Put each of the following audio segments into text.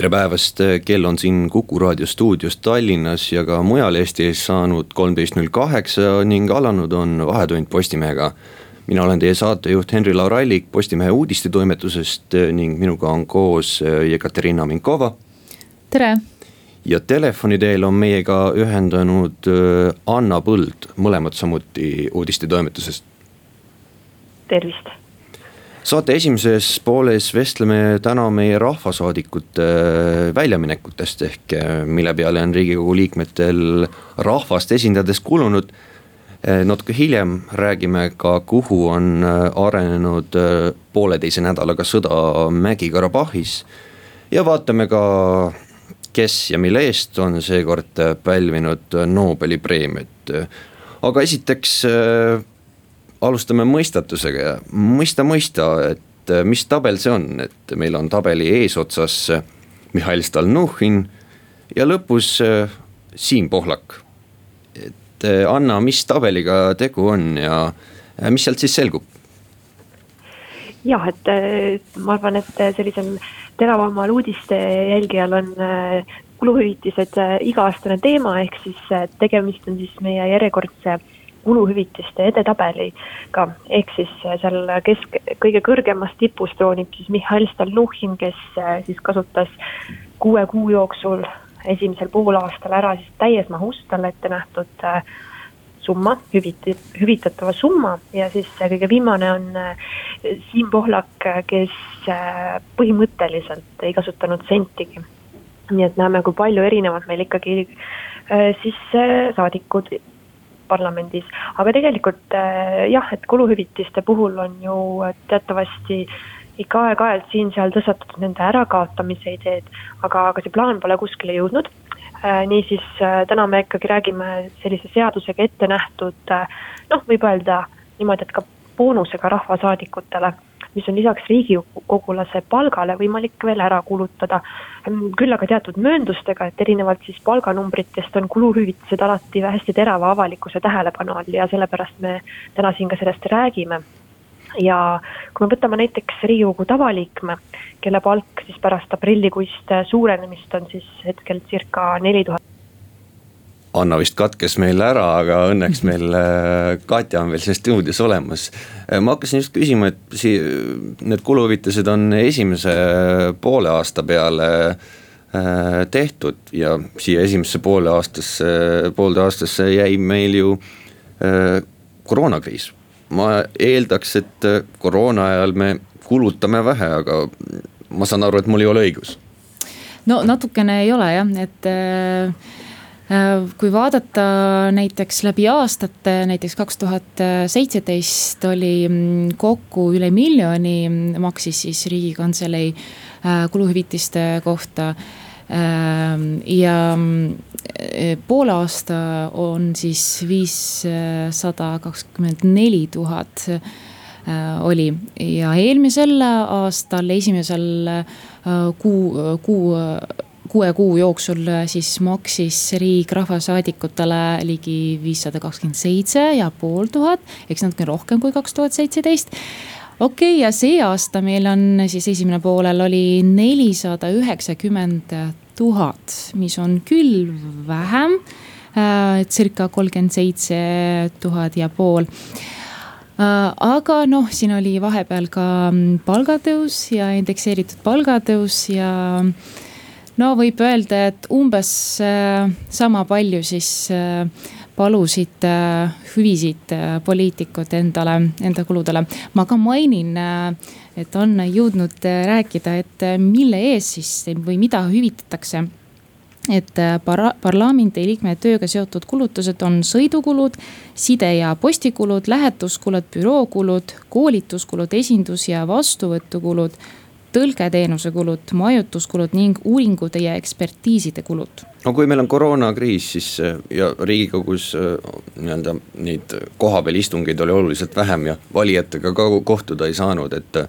tere päevast, kell on siin Kuku raadio stuudios Tallinnas ja ka mujal Eestis saanud kolmteist null kaheksa ning alanud on Vahetund Postimehega. mina olen teie saatejuht Henri-Laur Allik Postimehe uudistetoimetusest ning minuga on koos Jekaterina Minkova. tere. ja telefoni teel on meiega ühendanud äh, Anna Põld, mõlemad samuti uudistetoimetusest. tervist saate esimeses pooles vestleme täna meie rahvasaadikute äh, väljaminekutest ehk äh, mille peale on riigikogu liikmetel rahvast esindades kulunud. Äh, natuke hiljem räägime ka, kuhu on arenenud pooleteise nädalaga sõda Mägi-Karabahhis. ja vaatame ka, kes ja mille eest on seekord pälvinud Nobeli preemiat. aga esiteks alustame mõistatusega ja mõista, mõista, et äh, mis tabel see on, et meil on tabeli eesotsas äh, Mihhail Stalnuhhin ja lõpus äh, Siim Pohlak. et Anna, mis tabeliga tegu on ja mis sealt siis selgub? jah, et ma arvan, et sellisel teravamal uudiste jälgijal on kuluhüvitised iga-aastane teema, ehk siis tegemist on siis meie järjekordse kuluhüvitiste edetabeliga, ehk siis seal kesk, kõige kõrgemas tipus troonib siis Mihhail Stalnuhhin, kes äh, siis kasutas kuue kuu jooksul esimesel poolaastal ära siis täies mahus talle ette nähtud äh, summa, hüviti-, hüvitatava summa ja siis kõige viimane on äh, Siim Pohlak, kes põhimõtteliselt ei kasutanud sentigi. nii et näeme, kui palju erinevad meil ikkagi siis saadikud parlamendis, aga tegelikult äh, jah, et kuluhüvitiste puhul on ju teatavasti ikka aeg-ajalt siin-seal tõstatatud nende ärakaotamise ideed, aga, aga see plaan pole kuskile jõudnud. Äh, niisiis äh, täna me ikkagi räägime sellise seadusega ette nähtud noh, võib öelda niimoodi, et ka boonusega rahvasaadikutele mis on lisaks riigikogulase palgale võimalik veel ära kulutada. küll aga teatud mööndustega, et erinevalt siis palganumbritest on kuluhüvitised alati hästi terava avalikkuse tähelepanu all ja sellepärast me täna siin ka sellest räägime ja kui me võtame näiteks Riigikogu tavaliikme, kelle palk siis pärast aprillikuist suurenemist on siis hetkel circa neli tuhat Anna vist katkes meil ära, aga õnneks meil äh, Katja on veel siin stuudios olemas. Äh, ma hakkasin just küsima, et sii-, need kuluhüvitised on esimese poole aasta peale äh, tehtud ja siia esimesse poole aastasse, poolde aastasse jäi meil ju koroonakriis. ma eeldaks, et koroona ajal me kulutame vähe, aga ma saan aru, et mul ei ole õigus. no natukene ei ole jah, et Äh, kui vaadata näiteks läbi aastate, näiteks kaks tuhat seitseteist oli mm, kokku üle miljoni maksis siis riigikantselei äh, kuluhüvitiste kohta. Ähm, ja mm, poole aasta on siis viissada kakskümmend neli tuhat äh, oli ja eelmisel aastal esimesel kuu, kuu kuue kuu jooksul äh, siis maksis riik rahvasaadikutele ligi viissada kakskümmend seitse ja pool tuhat, eks natuke rohkem kui kaks tuhat seitseteist okei okay,, ja see aasta meil on siis esimene poolel oli nelisada üheksakümmend tuhat, mis on küll vähem äh,. circa kolmkümmend seitse tuhat ja pool äh,. aga noh, siin oli vahepeal ka palgatõus ja indekseeritud palgatõus ja äh, no võib öelda, et umbes äh, sama palju siis äh, palusid äh, hüvisid poliitikud endale, enda kuludele. ma ka mainin, et on jõudnud rääkida, et mille eest siis või mida hüvitatakse et para-, parlamendi liikme tööga seotud kulutused on sõidukulud, side- ja postikulud, lähetuskulud, bürookulud, koolituskulud, esindus- ja vastuvõtukulud tõlketeenuse kulud, majutuskulud ning uuringute ja ekspertiiside kulud. no kui meil on koroonakriis, siis ja riigikogus nii-öelda neid kohapeal istungeid oli oluliselt vähem ja valijatega ka kohtuda ei saanud, et.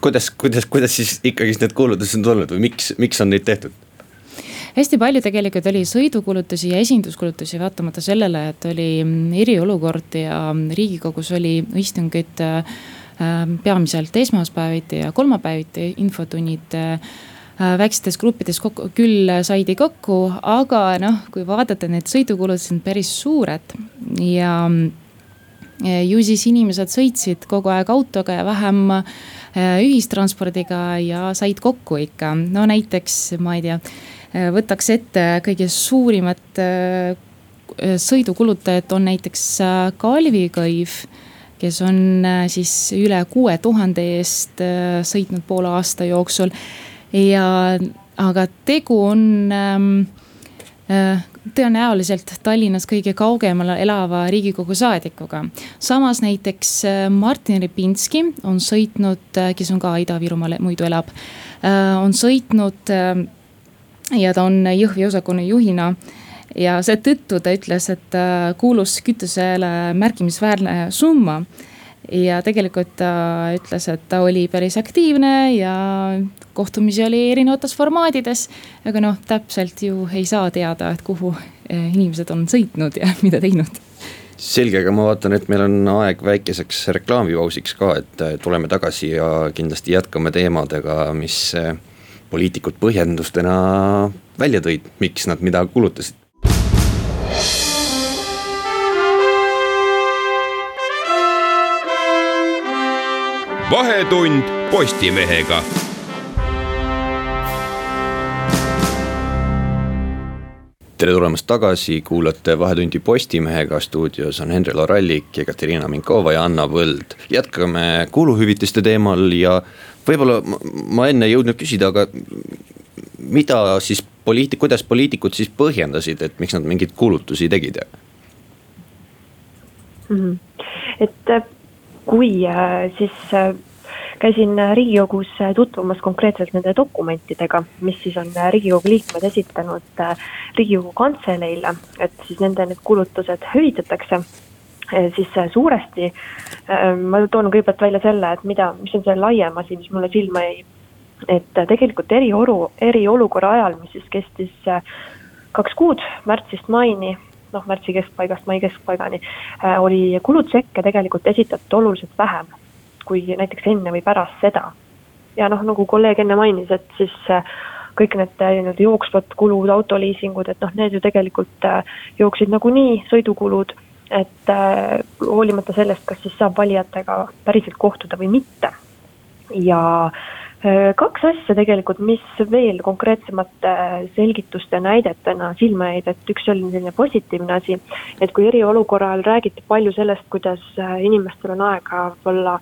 kuidas, kuidas, kuidas siis ikkagist need kulutused on tulnud või miks, miks on neid tehtud? hästi palju tegelikult oli sõidukulutusi ja esinduskulutusi, vaatamata sellele, et oli mm, eriolukord ja riigikogus oli istungid äh, peamiselt esmaspäeviti ja kolmapäeviti, infotunnid äh, väikestes gruppides kokku, küll saidi kokku, aga noh, kui vaadata, need sõidukulutused on päris suured. Ja ju siis inimesed sõitsid kogu aeg autoga ja vähem äh, ühistranspordiga ja said kokku ikka, no näiteks ma ei tea võtaks ette kõige suurimad sõidukulutajad on näiteks Kalvi Kõiv kes on siis üle kuue tuhande eest sõitnud poole aasta jooksul. ja, aga tegu on ähm, tõenäoliselt Tallinnas kõige kaugemal elava riigikogu saadikuga. samas näiteks Martin Repinski on sõitnud, kes on ka Ida-Virumaal muidu elab, on sõitnud ja ta on Jõhvi osakonna juhina ja seetõttu ta ütles, et äh, kuulus kütusele märkimisväärne summa. ja tegelikult ta ütles, et ta oli päris aktiivne ja kohtumisi oli erinevates formaadides. aga noh, täpselt ju ei saa teada, et kuhu äh, inimesed on sõitnud ja mida teinud selge, aga ma vaatan, et meil on aeg väikeseks reklaamipausiks ka, et äh, tuleme tagasi ja kindlasti jätkame teemadega, mis poliitikud põhjendustena välja tõid, miks nad mida kulutasid. Vahetund Postimehega tere tulemast tagasi, kuulate Vahetundi Postimehega, stuudios on Henri Lorallik,Ekaterina Minkova ja Anna Võld. jätkame kuluhüvitiste teemal ja võib-olla ma enne ei jõudnud küsida, aga mida siis poliitik, kuidas poliitikud siis põhjendasid, et miks nad mingeid kulutusi tegid mm? -hmm. et kui äh, siis äh, käisin riigikogus tutvumas konkreetselt nende dokumentidega, mis siis on riigikogu liikmed esitanud riigikogu kantseleile, et siis nende need kulutused hüvitatakse siis suuresti Äh, ma toon kõigepealt välja selle, et mida, mis on see laiem asi, mis mulle silma jäi. et äh, tegelikult eriolu, eriolukorra ajal, mis siis kestis äh, kaks kuud, märtsist maini, noh märtsi keskpaigast mai keskpaigani, oli kulutšekke tegelikult esitatud oluliselt vähem kui näiteks enne või pärast seda. ja noh, nagu kolleeg enne mainis, et siis kõik need nii-öelda jooksvad kulud, autoliisingud, et noh, need ju tegelikult jooksid nagunii, sõidukulud et äh, hoolimata sellest, kas siis saab valijatega päriselt kohtuda või mitte. ja äh, kaks asja tegelikult, mis veel konkreetsemate selgituste näidetena silma jäid, et üks oli selline positiivne asi, et kui eriolukorra ajal räägiti palju sellest, kuidas äh, inimestel on aega võib-olla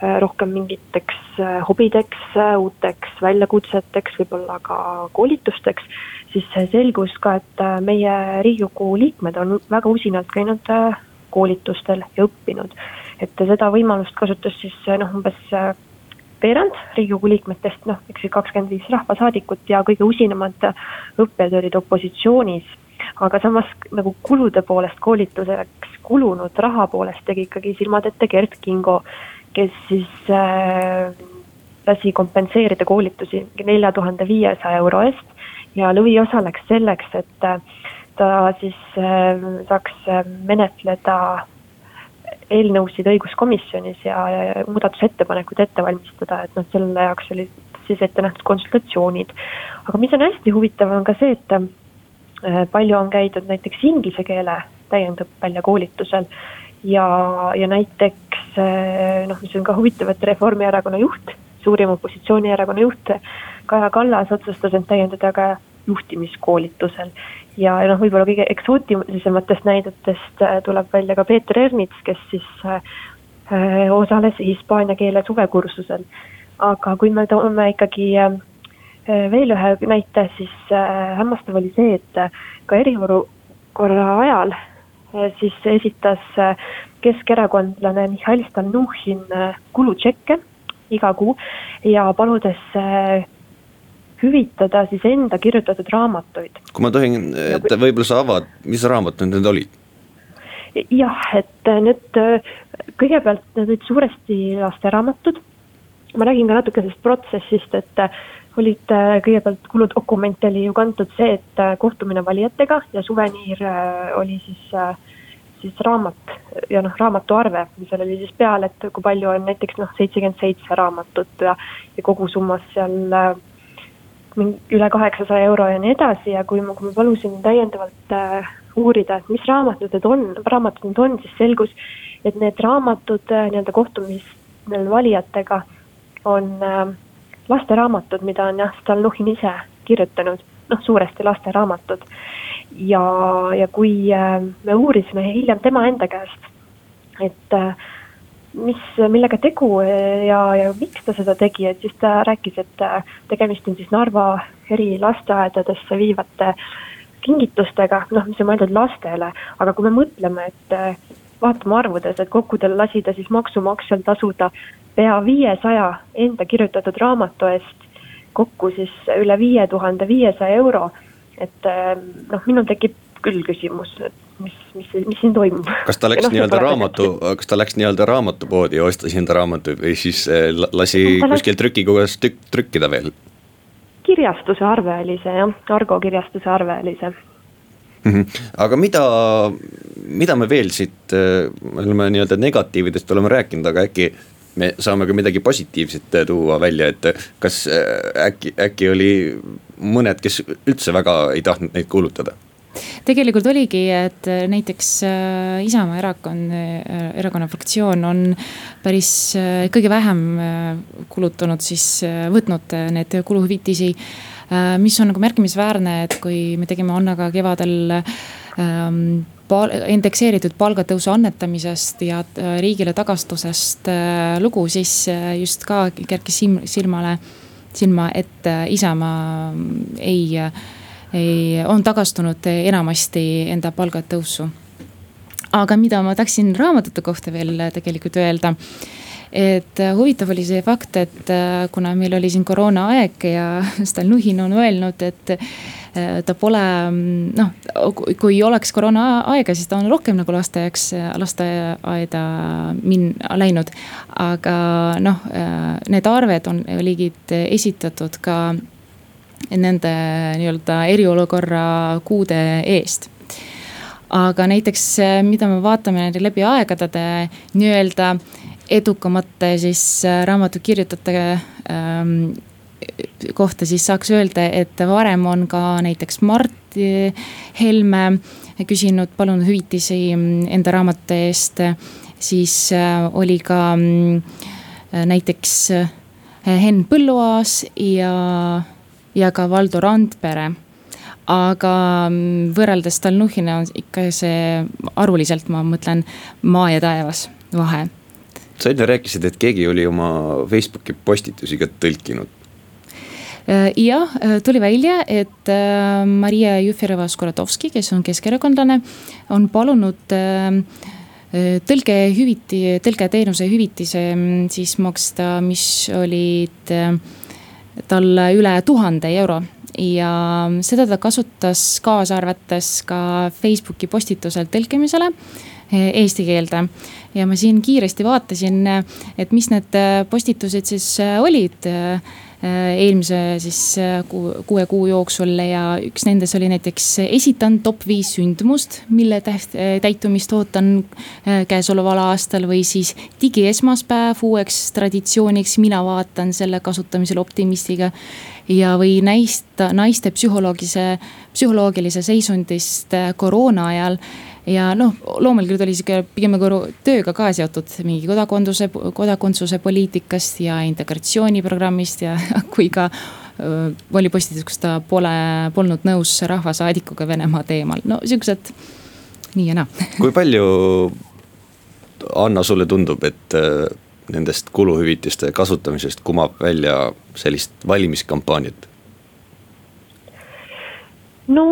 rohkem mingiteks hobideks, uuteks väljakutseteks, võib-olla ka koolitusteks siis selgus ka, et äh, meie riigikogu liikmed on väga usinalt käinud äh, koolitustel ja õppinud. et seda võimalust kasutas siis äh, noh, umbes veerand riigikogu liikmetest, noh, eks ju kakskümmend viis rahvasaadikut ja kõige usinamad õppijad olid opositsioonis. aga samas nagu kulude poolest koolituseks kulunud raha poolest tegi ikkagi silmad ette Gerd Kingo, kes siis äh, lasi kompenseerida koolitusi nelja tuhande viiesaja euro eest ja lõviosa läks selleks, et äh, ta siis äh, saaks äh, menetleda eelnõusid õiguskomisjonis ja muudatusettepanekuid ette valmistada, et noh, selle jaoks olid siis ette nähtud konsultatsioonid. aga mis on hästi huvitav, on ka see, et palju on käidud näiteks inglise keele täiendõppel ja koolitusel ja, ja näiteks noh, mis on ka huvitav, et Reformierakonna juht, suurim opositsioonierakonna juht Kaja Kallas otsustas end täiendada ka juhtimiskoolitusel. ja noh, võib-olla kõige eksootilisematest näidetest äh, tuleb välja ka Peeter Ernits, kes siis äh, äh, osales hispaania keele suvekursusel. aga kui me toome ikkagi veel ühe näite, siis hämmastav oli see, et ka eriolukorra ajal siis esitas keskerakondlane Mihhail Stalnuhhin kulutšekke iga kuu ja paludes hüvitada siis enda kirjutatud raamatuid. kui ma tohin, et võib-olla sa avad, mis raamatud need olid? jah, et need kõigepealt need olid suuresti lasteraamatud. ma räägin ka natuke sellest protsessist, et olid kõigepealt kuludokumente oli ju kantud see, et kohtumine valijatega ja suveniir oli siis äh, siis raamat ja noh, raamatuarve, mis seal oli siis peal, et kui palju on näiteks noh, seitsekümmend seitse raamatut ja, ja kogusummas seal äh, üle kaheksasaja euro ja nii edasi ja kui ma, kui ma palusin täiendavalt äh, uurida, et mis raamatud need on, raamatud need on, siis selgus, et need raamatud äh, nii-öelda kohtumistel valijatega on äh, lasteraamatud, mida on jah, Stalnuhhin ise kirjutanud, noh, suuresti lasteraamatud. Ja, ja kui äh, me uurisime hiljem tema enda käest, et äh, mis, millega tegu ja, ja miks ta seda tegi, et siis ta rääkis, et äh, tegemist on siis Narva eri lasteaedadesse viivate kingitustega, noh, mis on mõeldud lastele, aga kui me mõtleme, et vaatame arvudes, et kokku tal lasi ta siis maksumaksjal tasuda pea viiesaja enda kirjutatud raamatu eest, kokku siis üle viie tuhande viiesaja euro. Et ähm, noh, minul tekib küll küsimus, et mis, mis, mis siin toimub. kas ta läks no, nii-öelda raamatu, kas ta läks nii-öelda raamatupoodi ja ostis enda raamatuid või siis äh, lasi no, kuskil trükikogus tükk, trükkida veel? kirjastuse arve oli see jah, Argo kirjastuse arve oli see mm. -hmm. aga mida, mida me veel siit, äh, me oleme nii-öelda negatiividest oleme rääkinud, aga äkki me saame ka midagi positiivset tuua välja, et kas äkki, äkki oli mõned, kes üldse väga ei tahtnud neid kuulutada tegelikult oligi, et näiteks äh, Isamaa erakond, äh, erakonna fraktsioon on päris kõige vähem kulutanud siis, võtnud need kuluhüvitisi. mis on nagu märkimisväärne, et kui me tegime Annaga kevadel ähm, pal-, indekseeritud palgatõusu annetamisest ja riigile tagastusest lugu, siis just ka kerkis silmale silma, et äh, Isamaa ei, ei, on tagastunud enamasti enda palgatõusu. aga mida ma tahtsin raamatute kohta veel tegelikult öelda et huvitav oli see fakt, et äh, kuna meil oli siin koroonaaeg ja Stalnuhhin on öelnud, et Äh, ta pole noh, kui oleks koroonaaega, siis ta on rohkem nagu lasteaiaks, lasteaeda min-, läinud. aga noh, äh, need arved on, olid esitatud ka nende nii-öelda eriolukorra kuude eest aga näiteks, äh, mida me vaatame läbi aegade nii-öelda edukamate siis raamatukirjutajate ähm, kohta siis saaks öelda, et varem on ka näiteks Mart Helme küsinud, palunud hüvitisi enda raamatute eest. siis oli ka mm, näiteks Henn Põlluaas ja, ja ka Valdo Randpere aga mm, võrreldes Stalnuhhina on ikka see arvuliselt, ma mõtlen, maa ja taevas vahe. sa enne rääkisid, et keegi oli oma Facebooki postitusi ka tõlkinud Äh, jah, äh, tuli välja, et äh, Maria Jufereva-Skuratovski, kes on keskerakondlane, on palunud tõlgehüviti, tõlgeteenuse hüvitise mm, siis maksta, mis olid talle üle tuhande euro ja seda ta kasutas kaasa arvates ka Facebooki postitusel tõlkimisele eesti keelde. ja ma siin kiiresti vaatasin, et mis need postitused siis olid Äh, eelmise siis äh, kuue kuu jooksul ja üks nendest oli näiteks esitan top viis sündmust, mille täht-, äh, täitumist ootan käesoleval aastal või siis digiesmaspäev uueks traditsiooniks, mina vaatan selle kasutamisel optimistiga. ja, või näista naiste psühholoogilise, psühholoogilise seisundist koroona ajal ja noh, loomulikult oli sihuke pigem nagu tööga ka seotud mingi kodakondsuse, kodakondsuse poliitikast ja integratsiooniprogrammist ja kui ka oli postitus, kus ta pole, polnud nõus rahvasaadikuga Venemaa teemal, no siuksed nii ja naa. kui palju, Anna, sulle tundub, et nendest kuluhüvitiste kasutamisest kumab välja sellist valimiskampaaniat? no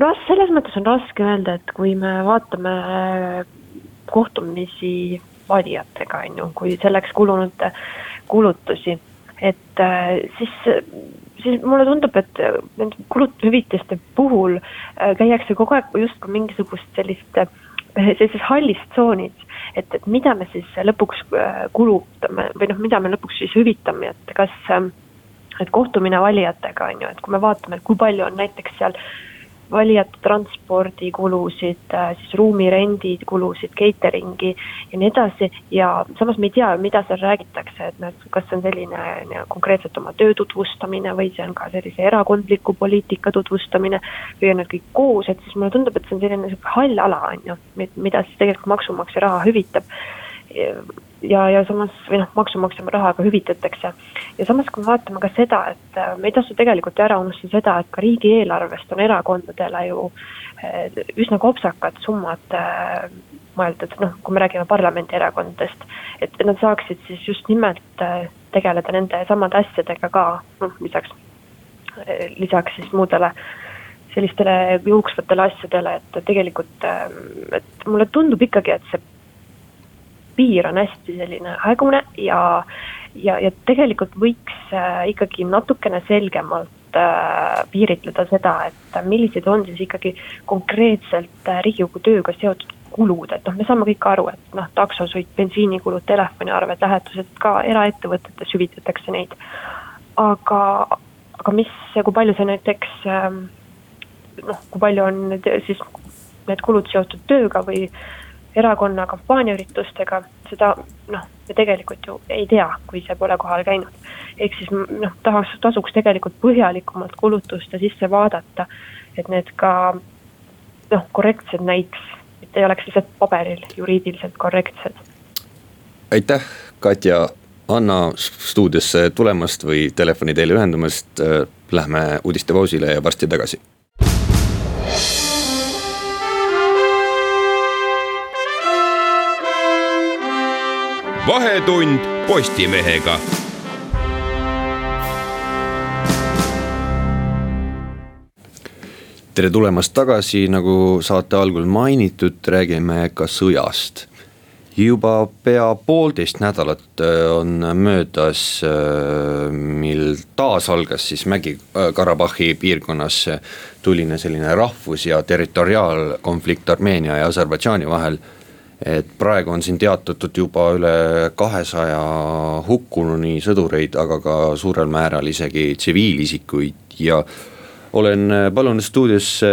noh, selles mõttes on raske öelda, et kui me vaatame kohtumisi valijatega, on ju, kui selleks kulunud kulutusi. et siis, siis mulle tundub, et nende kulut-, hüvitiste puhul käiakse kogu aeg justkui mingisugust sellist sellises hallis tsoonis, et, et mida me siis lõpuks kulutame või noh, mida me lõpuks siis hüvitame, et kas et kohtumine valijatega on ju, et kui me vaatame, kui palju on näiteks seal valijate transpordikulusid, äh, siis ruumirendi kulusid, catering'i ja nii edasi. ja samas me ei tea, mida seal räägitakse, et noh, kas see on selline konkreetselt oma töö tutvustamine või see on ka sellise erakondliku poliitika tutvustamine. või on need kõik koos, et siis mulle tundub, et see on selline sihuke hall ala on ju, mida siis tegelikult maksumaksja raha hüvitab ja, ja samas või noh, maksumaksja rahaga hüvitatakse. Ja samas, kui me vaatame ka seda, et äh, me ei tasu tegelikult ära unustada seda, et ka riigieelarvest on erakondadele ju äh, üsna kopsakad summad äh, mõeldud, noh, kui me räägime parlamendierakondadest, et nad saaksid siis just nimelt tegeleda nende samade asjadega ka, noh, lisaks, lisaks siis muudele sellistele jooksvatele asjadele, et tegelikult, et mulle tundub ikkagi, et see piir on hästi selline aegune ja, ja, ja tegelikult võiks äh, ikkagi natukene selgemalt äh, piiritleda seda, et millised on siis ikkagi konkreetselt äh, Riigikogu tööga seotud kulud, et noh, me saame kõik aru, et noh, taksosõit, bensiinikulud, telefoniarved, lähetused, ka eraettevõtetes hüvitatakse neid. aga, aga mis, kui palju see näiteks ähm, noh, kui palju on need, siis need kulud seotud tööga või erakonna kampaaniaüritustega, seda noh, me tegelikult ju ei tea, kui see pole kohal käinud. ehk siis noh, tahaks, tasuks tegelikult põhjalikumalt kulutuste sisse vaadata, et need ka noh, korrektsed näiks, et ei oleks lihtsalt paberil juriidiliselt korrektsed. aitäh, Katja, Anna stuudiosse tulemast või telefoni teel ühendumast. Lähme uudistepausile ja varsti tagasi vahetund Postimehega. tere tulemast tagasi, nagu saate algul mainitud, räägime ka sõjast. juba pea poolteist nädalat äh, on möödas, äh, mil taas algas siis Mägi-Karabahhi piirkonnas tuline selline rahvus- ja territoriaalkonflikt Armeenia ja Aserbaidžaani vahel et praegu on siin teatatud juba üle kahesaja hukkununi sõdureid, aga ka suurel määral isegi tsiviilisikuid ja olen palunud stuudiosse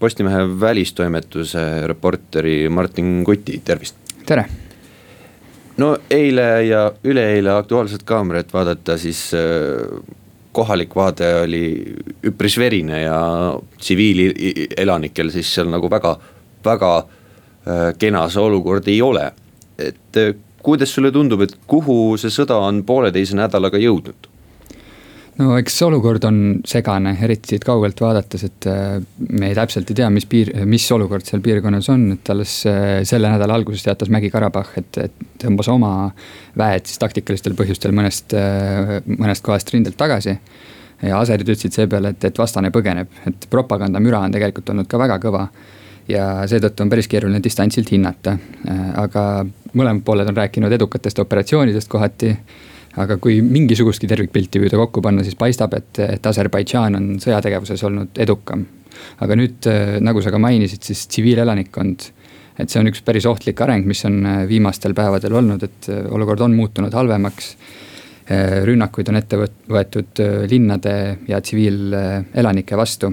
Postimehe välistoimetuse reporteri Martin Kuti, tervist. tere. no eile ja üleeile Aktuaalset Kaamerat vaadata, siis äh, kohalik vaade oli üpris verine ja tsiviilelanikel siis seal nagu väga, väga Äh, kena see olukord ei ole. et äh, kuidas sulle tundub, et kuhu see sõda on pooleteise nädalaga jõudnud? no eks olukord on segane, eriti siit kaugelt vaadates, et äh, me täpselt ei tea, mis piir, mis olukord seal piirkonnas on, et alles selle nädala alguses teatas Mägi-Karabahh, et, et tõmbas oma väed siis taktikalistel põhjustel mõnest, mõnest kohast rindelt tagasi. ja aserid ütlesid seepeale, et, et vastane põgeneb, et propagandamüra on tegelikult olnud ka väga kõva ja seetõttu on päris keeruline distantsilt hinnata. Äh, aga mõlemad pooled on rääkinud edukatest operatsioonidest kohati. aga kui mingisugustki tervikpilti püüda kokku panna, siis paistab, et, et Aserbaidžaan on sõjategevuses olnud edukam. aga nüüd, äh, nagu sa ka mainisid, siis tsiviilelanikkond et see on üks päris ohtlik areng, mis on äh, viimastel päevadel olnud, et olukord on muutunud halvemaks. rünnakuid on ette võetud linnade ja tsiviilelanike vastu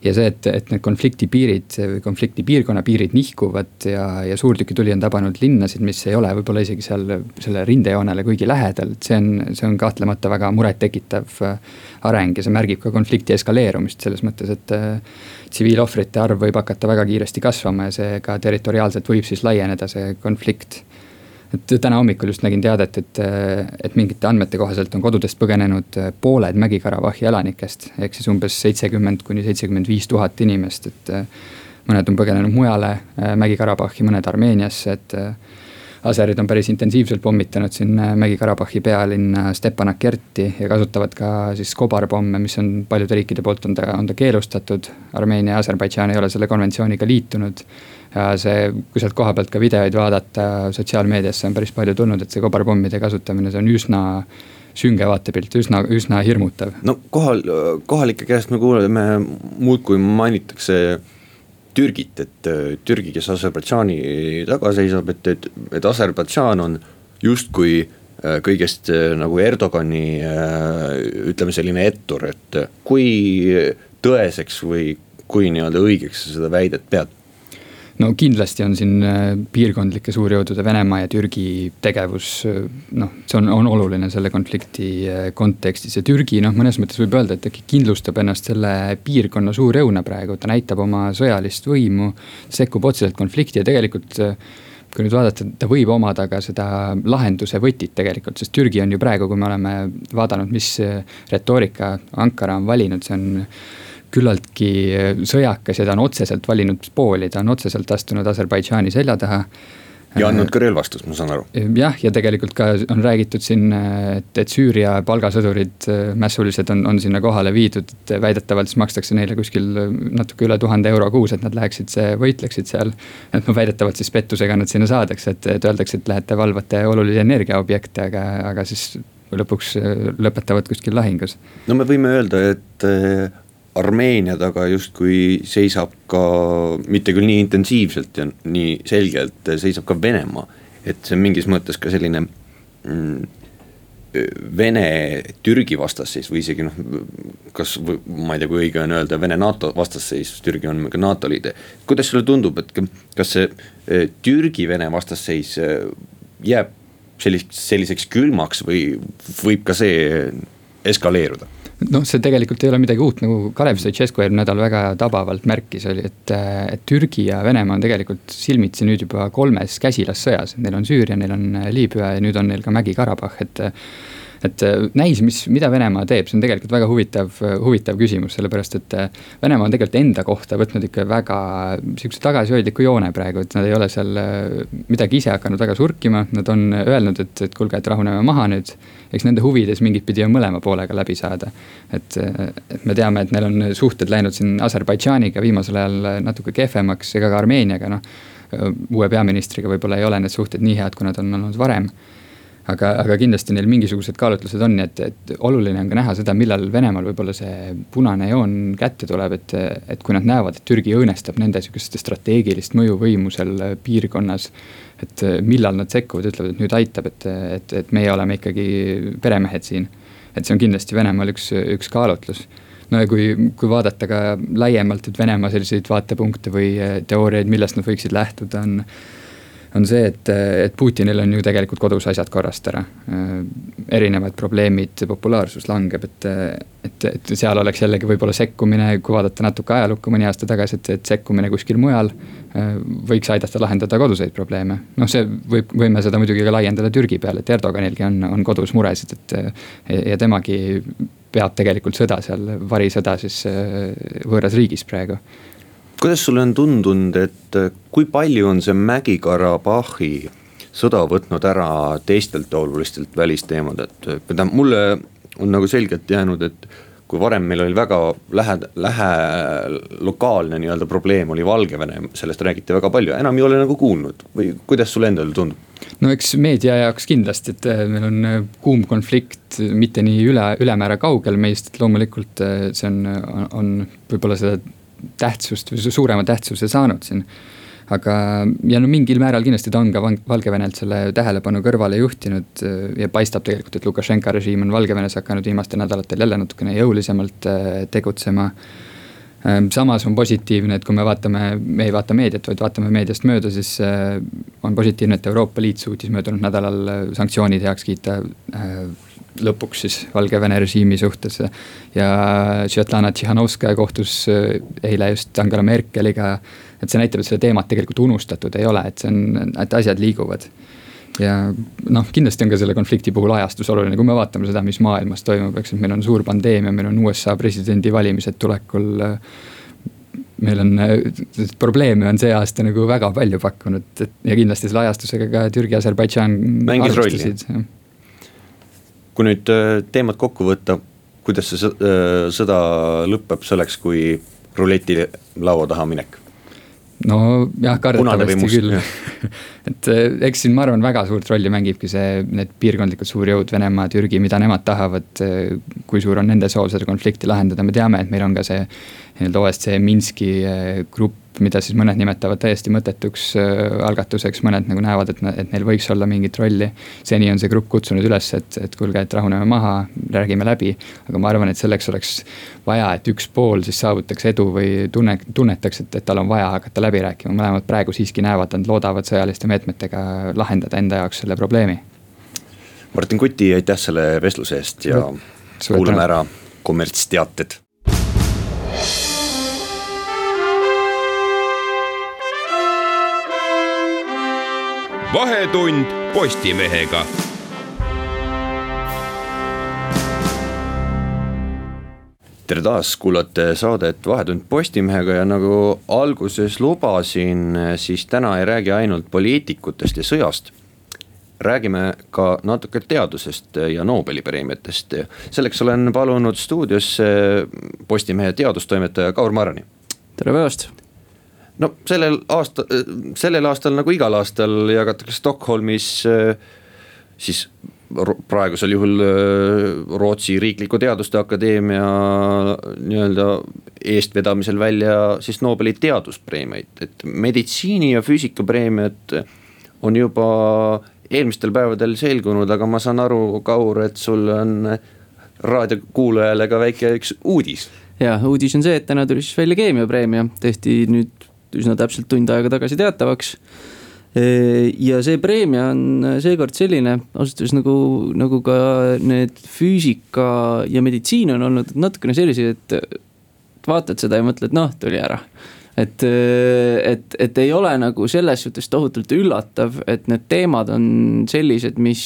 ja see, et, et need konflikti piirid konflikti piirkonna piirid nihkuvad ja, ja suurtükituli on tabanud linnasid, mis ei ole võib-olla isegi seal selle rindejoonele kuigi lähedal, et see on, see on kahtlemata väga murettekitav äh, areng ja see märgib ka konflikti eskaleerumist selles mõttes, et äh, tsiviilohvrite arv võib hakata väga kiiresti kasvama ja seega territoriaalselt võib siis laieneda see konflikt et täna hommikul just nägin teadet, et, et mingite andmete kohaselt on kodudest põgenenud pooled Mägi-Karabahhi elanikest. ehk siis umbes seitsekümmend kuni seitsekümmend viis tuhat inimest, et mõned on põgenenud mujale Mägi-Karabahhi, mõned Armeeniasse, et. Aserid on päris intensiivselt pommitanud siin Mägi-Karabahhi pealinna Stepanakerti ja kasutavad ka siis kobarpomme, mis on paljude riikide poolt on ta, on ta keelustatud. Armeenia ja Aserbaidžaan ei ole selle konventsiooniga liitunud ja see, kui sealt koha pealt ka videoid vaadata sotsiaalmeediasse on päris palju tulnud, et see kobarpommide kasutamine, see on üsna sünge vaatepilt, üsna, üsna hirmutav. no kohal, kohalike käest me kuuleme muudkui mainitakse Türgit, et Türgi, kes Aserbaidžaani taga seisab, et, et, et Aserbaidžaan on justkui äh, kõigest äh, nagu Erdogani äh, ütleme selline ettur, et kui tõeseks või kui nii-öelda õigeks sa seda väidet pead? No kindlasti on siin äh, piirkondlike suurjõudude Venemaa ja Türgi tegevus, äh, noh, see on, on oluline selle konflikti äh, kontekstis ja Türgi noh, mõnes mõttes võib öelda, et äkki kindlustab ennast selle piirkonna suurjõuna praegu, ta näitab oma sõjalist võimu. sekkub otseselt konflikti ja tegelikult kui nüüd vaadata, ta võib omada ka seda lahenduse võtit tegelikult, sest Türgi on ju praegu, kui me oleme vaadanud, mis retoorika Ankara on valinud, see on küllaltki sõjakas ja ta on otseselt valinud pooli, ta on otseselt astunud Aserbaidžaani selja taha ja andnud ka relvastust, ma saan aru. jah, ja tegelikult ka on räägitud siin, et, et Süüria palgasõdurid, mässulised on, on sinna kohale viidud, et väidetavalt siis makstakse neile kuskil natuke üle tuhande euro kuus, et nad läheksid, võitleksid seal. et noh, väidetavalt siis pettusega nad sinna saadakse, et, et öeldakse, et lähete valvate olulisi energiaobjekte, aga, aga siis lõpuks lõpetavad kuskil lahingus. no me võime öelda, et Armeenia taga justkui seisab ka, mitte küll nii intensiivselt ja nii selgelt, seisab ka Venemaa. et see on mingis mõttes ka selline mm, Vene-Türgi vastasseis või isegi noh, kas ma ei tea, kui õige on öelda Vene-NATO vastasseis, Türgi on ka NATO liige. kuidas sulle tundub, et kas see e, Türgi-Vene vastasseis e, jääb selliseks, selliseks külmaks või võib ka see eskaleeruda? Noh, see tegelikult ei ole midagi uut, nagu Kalev Stoicescu eelmine nädal väga tabavalt märkis, oli, et, et Türgi ja Venemaa on tegelikult silmitsi nüüd juba kolmes käsilassõjas. Neil on Süüria, neil on Liibüa ja nüüd on neil ka Mägi-Karabahh, et et äh, näis, mis, mida Venemaa teeb, see on tegelikult väga huvitav, huvitav küsimus, sellepärast et äh, Venemaa on tegelikult enda kohta võtnud ikka väga sihukese tagasihoidliku joone praegu, et nad ei ole seal äh, midagi ise hakanud väga surkima, nad on öelnud, et, et kuulge, et rahuneme maha nüüd. eks nende huvides mingit pidi on mõlema poolega läbi saada. et, et me teame, et neil on suhted läinud siin Aserbaidžaaniga viimasel ajal natuke kehvemaks, ega ka Armeeniaga, noh uue peaministriga võib-olla ei ole need suhted nii head, kui nad on olnud varem aga, aga kindlasti neil mingisugused kaalutlused on, et, et oluline on ka näha seda, millal Venemaal võib-olla see punane joon kätte tuleb, et, et kui nad näevad, et Türgi õõnestab nende sihukest strateegilist mõjuvõimu seal piirkonnas. et millal nad sekkuvad, ütlevad, et nüüd aitab, et, et, et meie oleme ikkagi peremehed siin. et see on kindlasti Venemaal üks, üks kaalutlus no ja kui, kui vaadata ka laiemalt, et Venemaa selliseid vaatepunkte või teooriaid, millest nad võiksid lähtuda, on on see, et, et Putinil on ju tegelikult kodus asjad korrast ära. erinevad probleemid, populaarsus langeb, et, et, et seal oleks jällegi võib-olla sekkumine, kui vaadata natuke ajalukku mõni aasta tagasi, et, et sekkumine kuskil mujal võiks aidata lahendada koduseid probleeme. noh, see võib, võime seda muidugi ka laiendada Türgi peale, et Erdoganilgi on, on kodus muresid, et ja temagi peab tegelikult sõda seal, varisõda siis võõras riigis praegu kuidas sulle on tundunud, et äh, kui palju on see Mägi-Karabahhi sõda võtnud ära teistelt olulistelt välisteemadelt, tähendab mulle on nagu selgelt jäänud, et kui varem meil oli väga lähe, lähe lokaalne nii-öelda probleem oli Valgevene, sellest räägiti väga palju, enam ei ole nagu kuulnud või kuidas sulle endale tundub? no eks meedia jaoks kindlasti, et äh, meil on äh, kuum konflikt, mitte nii üle, ülemäära kaugel meist, et loomulikult see on, on, võib-olla seda tähtsust või suurema tähtsuse saanud siin. aga, ja no mingil määral kindlasti ta on ka Valgevenelt selle tähelepanu kõrvale juhtinud ja paistab tegelikult, et Lukašenka režiim on Valgevenes hakanud viimastel nädalatel jälle natukene jõulisemalt äh, tegutsema ähm, samas on positiivne, et kui me vaatame, me ei vaata meediat, vaid vaatame meediast mööda, siis äh, on positiivne, et Euroopa Liit suutis möödunud nädalal äh, sanktsioonid heaks kiita lõpuks siis Valgevene režiimi suhtes. ja Svetlana Tihhanovskaja kohtus äh, eile just Angela Merkeliga. et see näitab, et seda teemat tegelikult unustatud ei ole, et see on, et asjad liiguvad. ja noh, kindlasti on ka selle konflikti puhul ajastus oluline, kui me vaatame seda, mis maailmas toimub, eks, et meil on suur pandeemia, meil on USA presidendivalimised tulekul meil on, probleeme on see aasta nagu väga palju pakkunud, et ja kindlasti selle ajastusega ka Türgi, Aserbaidžaan. mängis rolli kui nüüd äh, teemat kokku võtta, kuidas see äh, sõda lõpeb selleks, kui ruleti laua taha minek? nojah, kardetavasti küll et eh, eks siin ma arvan, väga suurt rolli mängibki see, need piirkondlikud suurjõud, Venemaa, Türgi, mida nemad tahavad. Kui suur on nende soov seda konflikti lahendada, me teame, et meil on ka see nii-öelda OSCE Minski grupp mida siis mõned nimetavad täiesti mõttetuks äh, algatuseks, mõned nagu näevad, et, et neil võiks olla mingit rolli. seni on see grupp kutsunud üles, et, et kuulge, et rahuneme maha, räägime läbi. aga ma arvan, et selleks oleks vaja, et üks pool siis saavutaks edu või tunne, tunnetaks, et, et tal on vaja hakata läbi rääkima, mõlemad praegu siiski näevad, nad loodavad sõjaliste meetmetega lahendada enda jaoks selle probleemi. Martin Kuti, aitäh selle vestluse eest ja kuulame ära kommertsteated vahetund Postimehega. tere taas, kuulate saadet Vahetund Postimehega ja nagu alguses lubasin, siis täna ei räägi ainult poliitikutest ja sõjast räägime ka natuke teadusest ja Nobeli preemiatest. selleks olen palunud stuudiosse Postimehe teadustoimetaja Kaur Marani. tere päevast no sellel aasta, sellel aastal nagu igal aastal jagatakse Stockholmis äh, siis praegusel juhul äh, Rootsi Riikliku Teaduste Akadeemia nii-öelda eestvedamisel välja siis Nobeli teaduspreemiaid, et meditsiini ja füüsikapreemiad on juba eelmistel päevadel selgunud, aga ma saan aru, Kaur, et sul on raadiokuulajale ka väike üks uudis. ja uudis on see, et täna tuli siis välja keemiapreemia, tehti nüüd üsna täpselt tund aega tagasi teatavaks. ja see preemia on seekord selline, ausalt öeldes nagu, nagu ka need füüsika ja meditsiin on olnud natukene sellised, et vaatad seda ja mõtled, noh, tuli ära et, et, et ei ole nagu selles suhtes tohutult üllatav, et need teemad on sellised, mis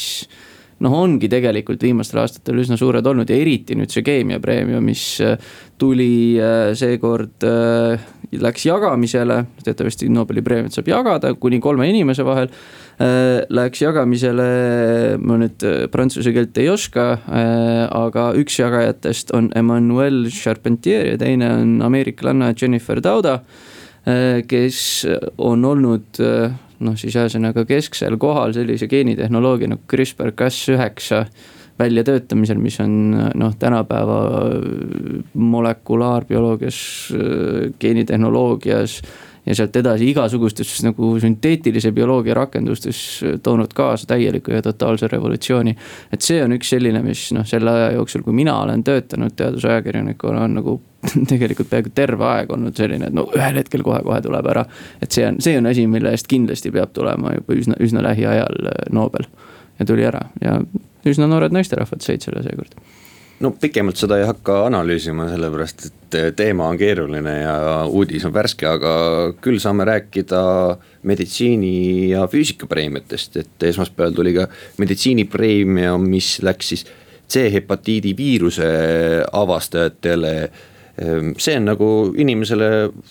noh, ongi tegelikult viimastel aastatel üsna suured olnud ja eriti nüüd see keemiapreemia, mis äh, tuli äh, seekord, äh, läks jagamisele, teatavasti Nobeli preemiat saab jagada kuni kolme inimese vahel. Läks jagamisele, ma nüüd prantsuse keelt ei oska, aga üks jagajatest on Emmanuel Charpentier ja teine on ameeriklanna Jennifer Dauda kes on olnud noh, siis ühesõnaga kesksel kohal sellise geenitehnoloogia nagu CRISPR-Cas9 väljatöötamisel, mis on noh, tänapäeva molekulaarbioloogias, geenitehnoloogias ja sealt edasi igasugustes nagu sünteetilise bioloogia rakendustes toonud kaasa täieliku ja totaalse revolutsiooni. et see on üks selline, mis noh, selle aja jooksul, kui mina olen töötanud teadusajakirjanikuna, on nagu tegelikult peaaegu terve aeg olnud selline, et no ühel hetkel kohe-kohe tuleb ära. et see on, see on asi, mille eest kindlasti peab tulema juba üsna, üsna lähiajal äh, Nobel. Ja tuli ära. Ja üsna noored naisterahvad said selle seekord. No pikemalt seda ei hakka analüüsima, sellepärast et teema on keeruline ja uudis on värske, aga küll saame rääkida meditsiini ja füüsikapreemiatest, et esmaspäeval tuli ka meditsiinipreemia, mis läks siis C-hepatiidi viiruse avastajatele see on nagu inimesele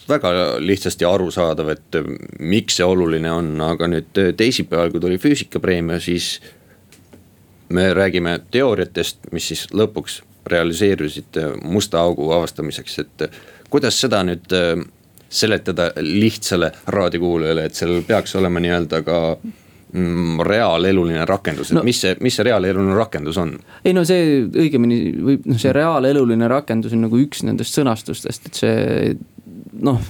väga lihtsasti arusaadav, et miks see oluline on, aga nüüd teisipäeval, kui tuli füüsikapreemia, siis me räägime teooriatest, mis siis lõpuks realiseerusid musta augu avastamiseks, et kuidas seda nüüd seletada lihtsale raadiokuulajale, et sellel peaks olema nii-öelda ka reaaleluline rakendus, et no, mis see, mis see reaaleluline rakendus on? ei no see õigemini võib, noh, see reaaleluline rakendus on nagu üks nendest sõnastustest, et see noh,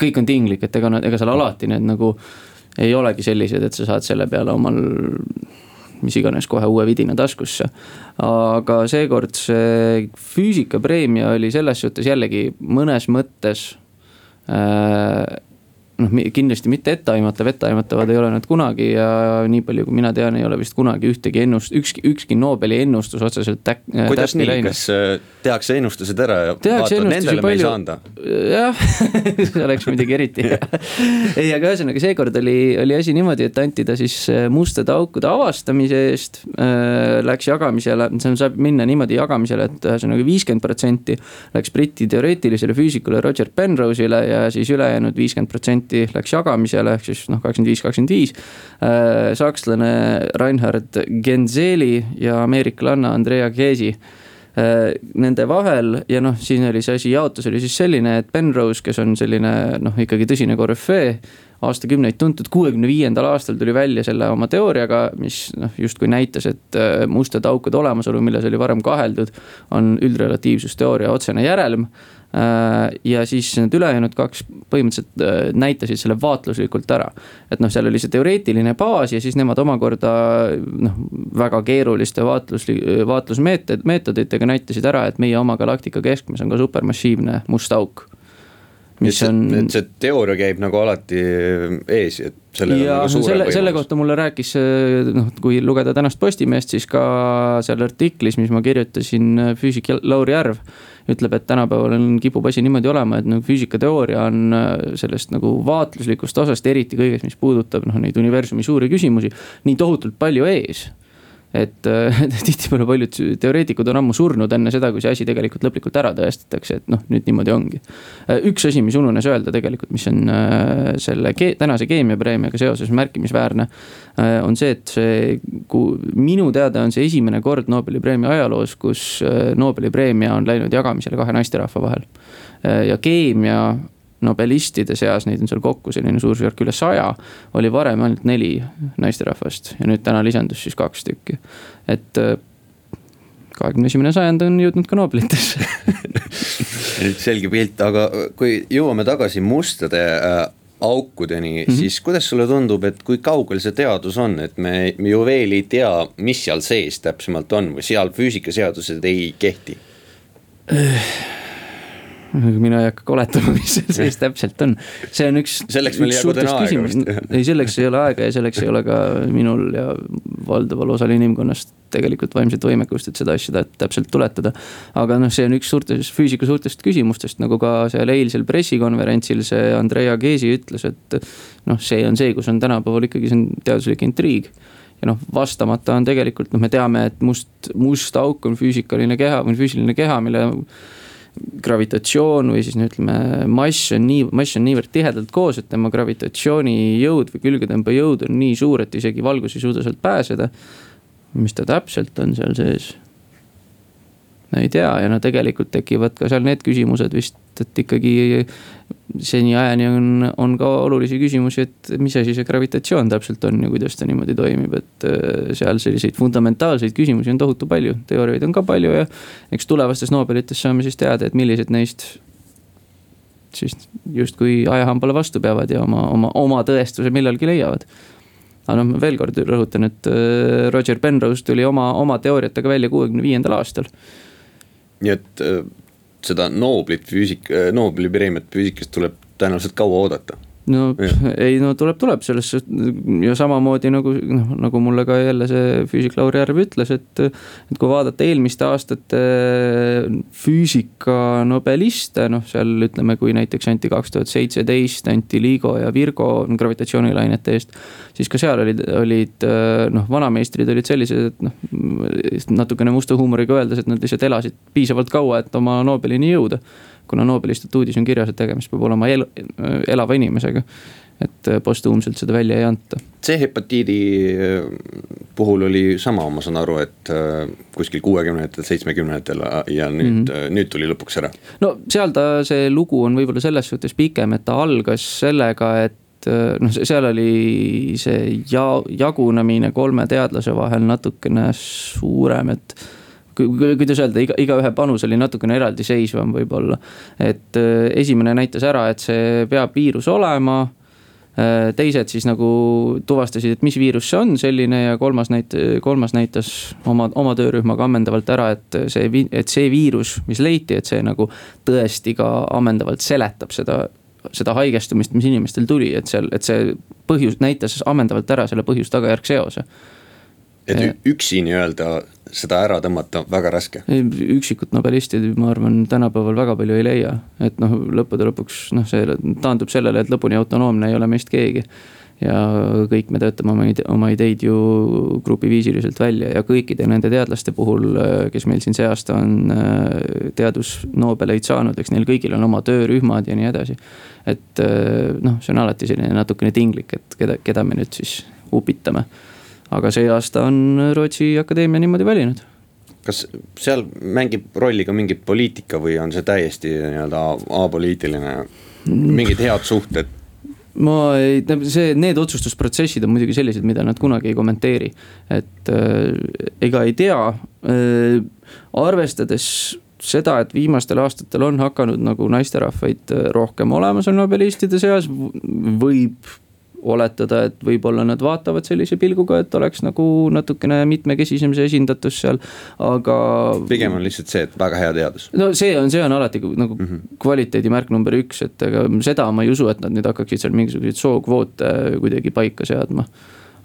kõik on tinglik, et ega, ega seal alati need nagu ei olegi sellised, et sa saad selle peale omal mis iganes kohe uue vidina taskusse. aga seekord see füüsikapreemia oli selles suhtes jällegi mõnes mõttes äh, noh, kindlasti mitte etteaimatav, etteaimatavad ei ole nad kunagi ja nii palju, kui mina tean, ei ole vist kunagi ühtegi ennust-, ükski, ükski Nobeli ennustus otseselt täk-. kuidas nii, kas äh, tehakse ennustused ära ja tehakse vaatad, nendele palju... me ei saa anda? jah see oleks muidugi eriti hea ei, aga ühesõnaga seekord oli, oli asi niimoodi, et anti ta siis äh, mustade aukude avastamise eest äh,. Läks jagamisele, see saab minna niimoodi jagamisele, et ühesõnaga viiskümmend protsenti läks Briti teoreetilisele füüsikule Roger Penrose'ile ja siis ülejäänud viiskümmend protsenti protsenti läks jagamisele, ehk siis noh, kakskümmend viis, kakskümmend viis. sakslane Reinhard Genzeli ja ameeriklanna Andrea Gysi nende vahel ja noh, siin oli see asi, jaotus oli siis selline, et Penrose, kes on selline noh, ikkagi tõsine korüfee aastakümneid tuntud, kuuekümne viiendal aastal tuli välja selle oma teooriaga, mis noh, justkui näitas, et mustade aukude olemasolu, milles oli varem kaheldud, on üldrelatiivsusteooria otsene järelm Äh, ja siis need ülejäänud kaks põhimõtteliselt äh, näitasid selle vaatluslikult ära. et noh, seal oli see teoreetiline baas ja siis nemad omakorda noh, väga keeruliste vaatlus, vaatlusmeetod, meetoditega näitasid ära, et meie oma galaktika keskmes on ka supermassiivne must auk mis on. et see teooria käib nagu alati ees, et sellel ja, on nagu suurem selle, selle kohta mulle rääkis noh, kui lugeda tänast Postimeest, siis ka seal artiklis, mis ma kirjutasin, füüsik Lauri Järv ütleb, et tänapäeval on, kipub asi niimoodi olema, et nagu füüsikateooria on äh, sellest nagu vaatluslikust osast, eriti kõigest, mis puudutab noh, neid universumi suuri küsimusi, nii tohutult palju ees et äh, tihtipeale paljud teoreetikud on ammu surnud enne seda, kui see asi tegelikult lõplikult ära tõestatakse, et noh, nüüd niimoodi ongi. Äh, üks asi, mis ununes öelda tegelikult, mis on äh, selle ke tänase keemiapreemiaga seoses märkimisväärne. on see, et see, minu teada on see esimene kord Nobeli preemia ajaloos, kus Nobeli preemia on läinud jagamisele kahe naisterahva vahel. ja keemia nobelistide seas, neid on seal kokku selline suurusjärk üle saja. oli varem ainult neli naisterahvast ja nüüd täna lisandus siis kaks tükki, et äh, kahekümne esimene sajand on jõudnud ka Nobelitesse selge pilt, aga kui jõuame tagasi mustade äh, aukudeni mm, -hmm. siis kuidas sulle tundub, et kui kaugel see teadus on, et me, me ju veel ei tea, mis seal sees täpsemalt on või seal füüsikaseadused ei kehti mina ei hakka koletama, mis seal sees täpselt on. see on üks. selleks meil ei jagu täna aega vist. ei, selleks ei ole aega ja selleks ei ole ka minul ja valdaval osal inimkonnast tegelikult vaimset võimekust, et seda asja täpselt tuletada. aga noh, see on üks suurtest, füüsika suurtest küsimustest, nagu ka seal eilsel pressikonverentsil see Andrea Gezi ütles, et noh, see on see, kus on tänapäeval ikkagi see on teaduslik intriig ja noh, vastamata on tegelikult noh, me teame, et must, must auk on füüsikaline keha või füüsiline keha, mille gravitatsioon või siis no ütleme, mass on nii, mass on niivõrd tihedalt koos, et tema gravitatsioonijõud või külgetõmbejõud on nii suur, et isegi valgus ei suuda sealt pääseda. mis ta täpselt on seal sees? no ei tea ja no tegelikult tekivad ka seal need küsimused vist, et ikkagi seniajani on, on ka olulisi küsimusi, et mis asi see gravitatsioon täpselt on ja kuidas ta niimoodi toimib, et äh, seal selliseid fundamentaalseid küsimusi on tohutu palju, teooriaid on ka palju ja eks tulevastes Nobelites saame siis teada, et millised neist siis justkui ajahambale vastu peavad ja oma, oma, oma tõestuse millalgi leiavad. aga noh, veel kord rõhutan, et äh, Roger Penrose tuli oma, oma teooriatega välja kuuekümne viiendal aastal. nii et äh, seda Noblit füüsik, Nobeli preemiat füüsikas tuleb tõenäoliselt kaua oodata no ja. ei no tuleb, tuleb selles ja samamoodi nagu noh, nagu mulle ka jälle see füüsik Lauri Järv ütles, et. et kui vaadata eelmiste aastate füüsika nobeliste, noh seal ütleme, kui näiteks anti kaks tuhat seitseteist anti LIGO ja Virgo gravitatsioonilainete eest. siis ka seal olid, olid noh, vanameistrid olid sellised, et noh natukene musta huumoriga öeldes, et nad lihtsalt elasid piisavalt kaua, et oma Nobelini jõuda kuna Nobeli statuudis on kirjas, et tegemist peab olema el elava inimesega. et postuumselt seda välja ei anta. C-hepatiidi äh, puhul oli sama, ma saan aru, et äh, kuskil kuuekümnendatel, seitsmekümnendatel ja nüüd mm, -hmm. nüüd tuli lõpuks ära. no seal ta, see lugu on võib-olla selles suhtes pikem, et ta algas sellega, et noh, seal oli see ja jagunemine kolme teadlase vahel natukene suurem, et kuidas öelda, iga, igaühe panus oli natukene eraldiseisvam võib-olla. et äh, esimene näitas ära, et see peab viirus olema äh, teised siis nagu tuvastasid, et mis viirus see on selline ja kolmas näit-, kolmas näitas oma, oma töörühmaga ammendavalt ära, et see, et see viirus, mis leiti, et see nagu tõesti ka ammendavalt seletab seda seda haigestumist, mis inimestel tuli, et seal, et see põhjus näitas ammendavalt ära selle põhjus-tagajärg seose et üksi nii-öelda seda ära tõmmata väga raske. üksikut nobelisti, ma arvan, tänapäeval väga palju ei leia, et noh, lõppude lõpuks noh, see taandub sellele, et lõpuni autonoomne ei ole meist keegi. ja kõik me töötame oma ide-, oma ideid ju grupiviisiliselt välja ja kõikide nende teadlaste puhul, kes meil siin see aasta on teadusnobeleid saanud, eks neil kõigil on oma töörühmad ja nii edasi. et noh, see on alati selline natukene tinglik, et keda, keda me nüüd siis upitame aga see aasta on Rootsi Akadeemia niimoodi valinud. kas seal mängib rolli ka mingit poliitika või on see täiesti nii-öelda apoliitiline, mingid head suhted? ma ei, see, need otsustusprotsessid on muidugi sellised, mida nad kunagi ei kommenteeri. et äh, ega ei tea äh,, arvestades seda, et viimastel aastatel on hakanud nagu naisterahvaid äh, rohkem olema seal nobelistide seas, võib oletada, et võib-olla nad vaatavad sellise pilguga, et oleks nagu natukene mitmekesisem see esindatus seal, aga. pigem on lihtsalt see, et väga hea teadus. no see on, see on alati nagu mm -hmm. kvaliteedimärk number üks, et ega seda ma ei usu, et nad nüüd hakkaksid seal mingisuguseid sookvoote kuidagi paika seadma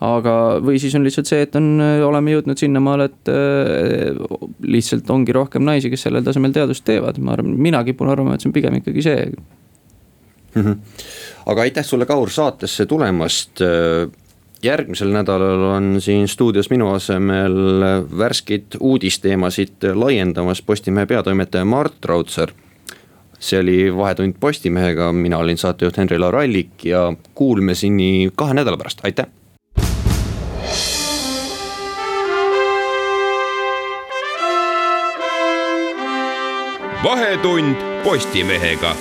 aga, või siis on lihtsalt see, et on, oleme jõudnud sinnamaale, et äh, lihtsalt ongi rohkem naisi, kes sellel tasemel teadust teevad, ma arvan, mina kipun arvama, et see on pigem ikkagi see mm. -hmm. Aga aitäh sulle, Kaur, saatesse tulemast järgmisel nädalal on siin stuudios minu asemel värskeid uudisteemasid laiendamas Postimehe peatoimetaja Mart Raudsaar. see oli Vahetund Postimehega, mina olin saatejuht Henri-Laur Allik ja kuulmiseni kahe nädala pärast, aitäh. vahetund Postimehega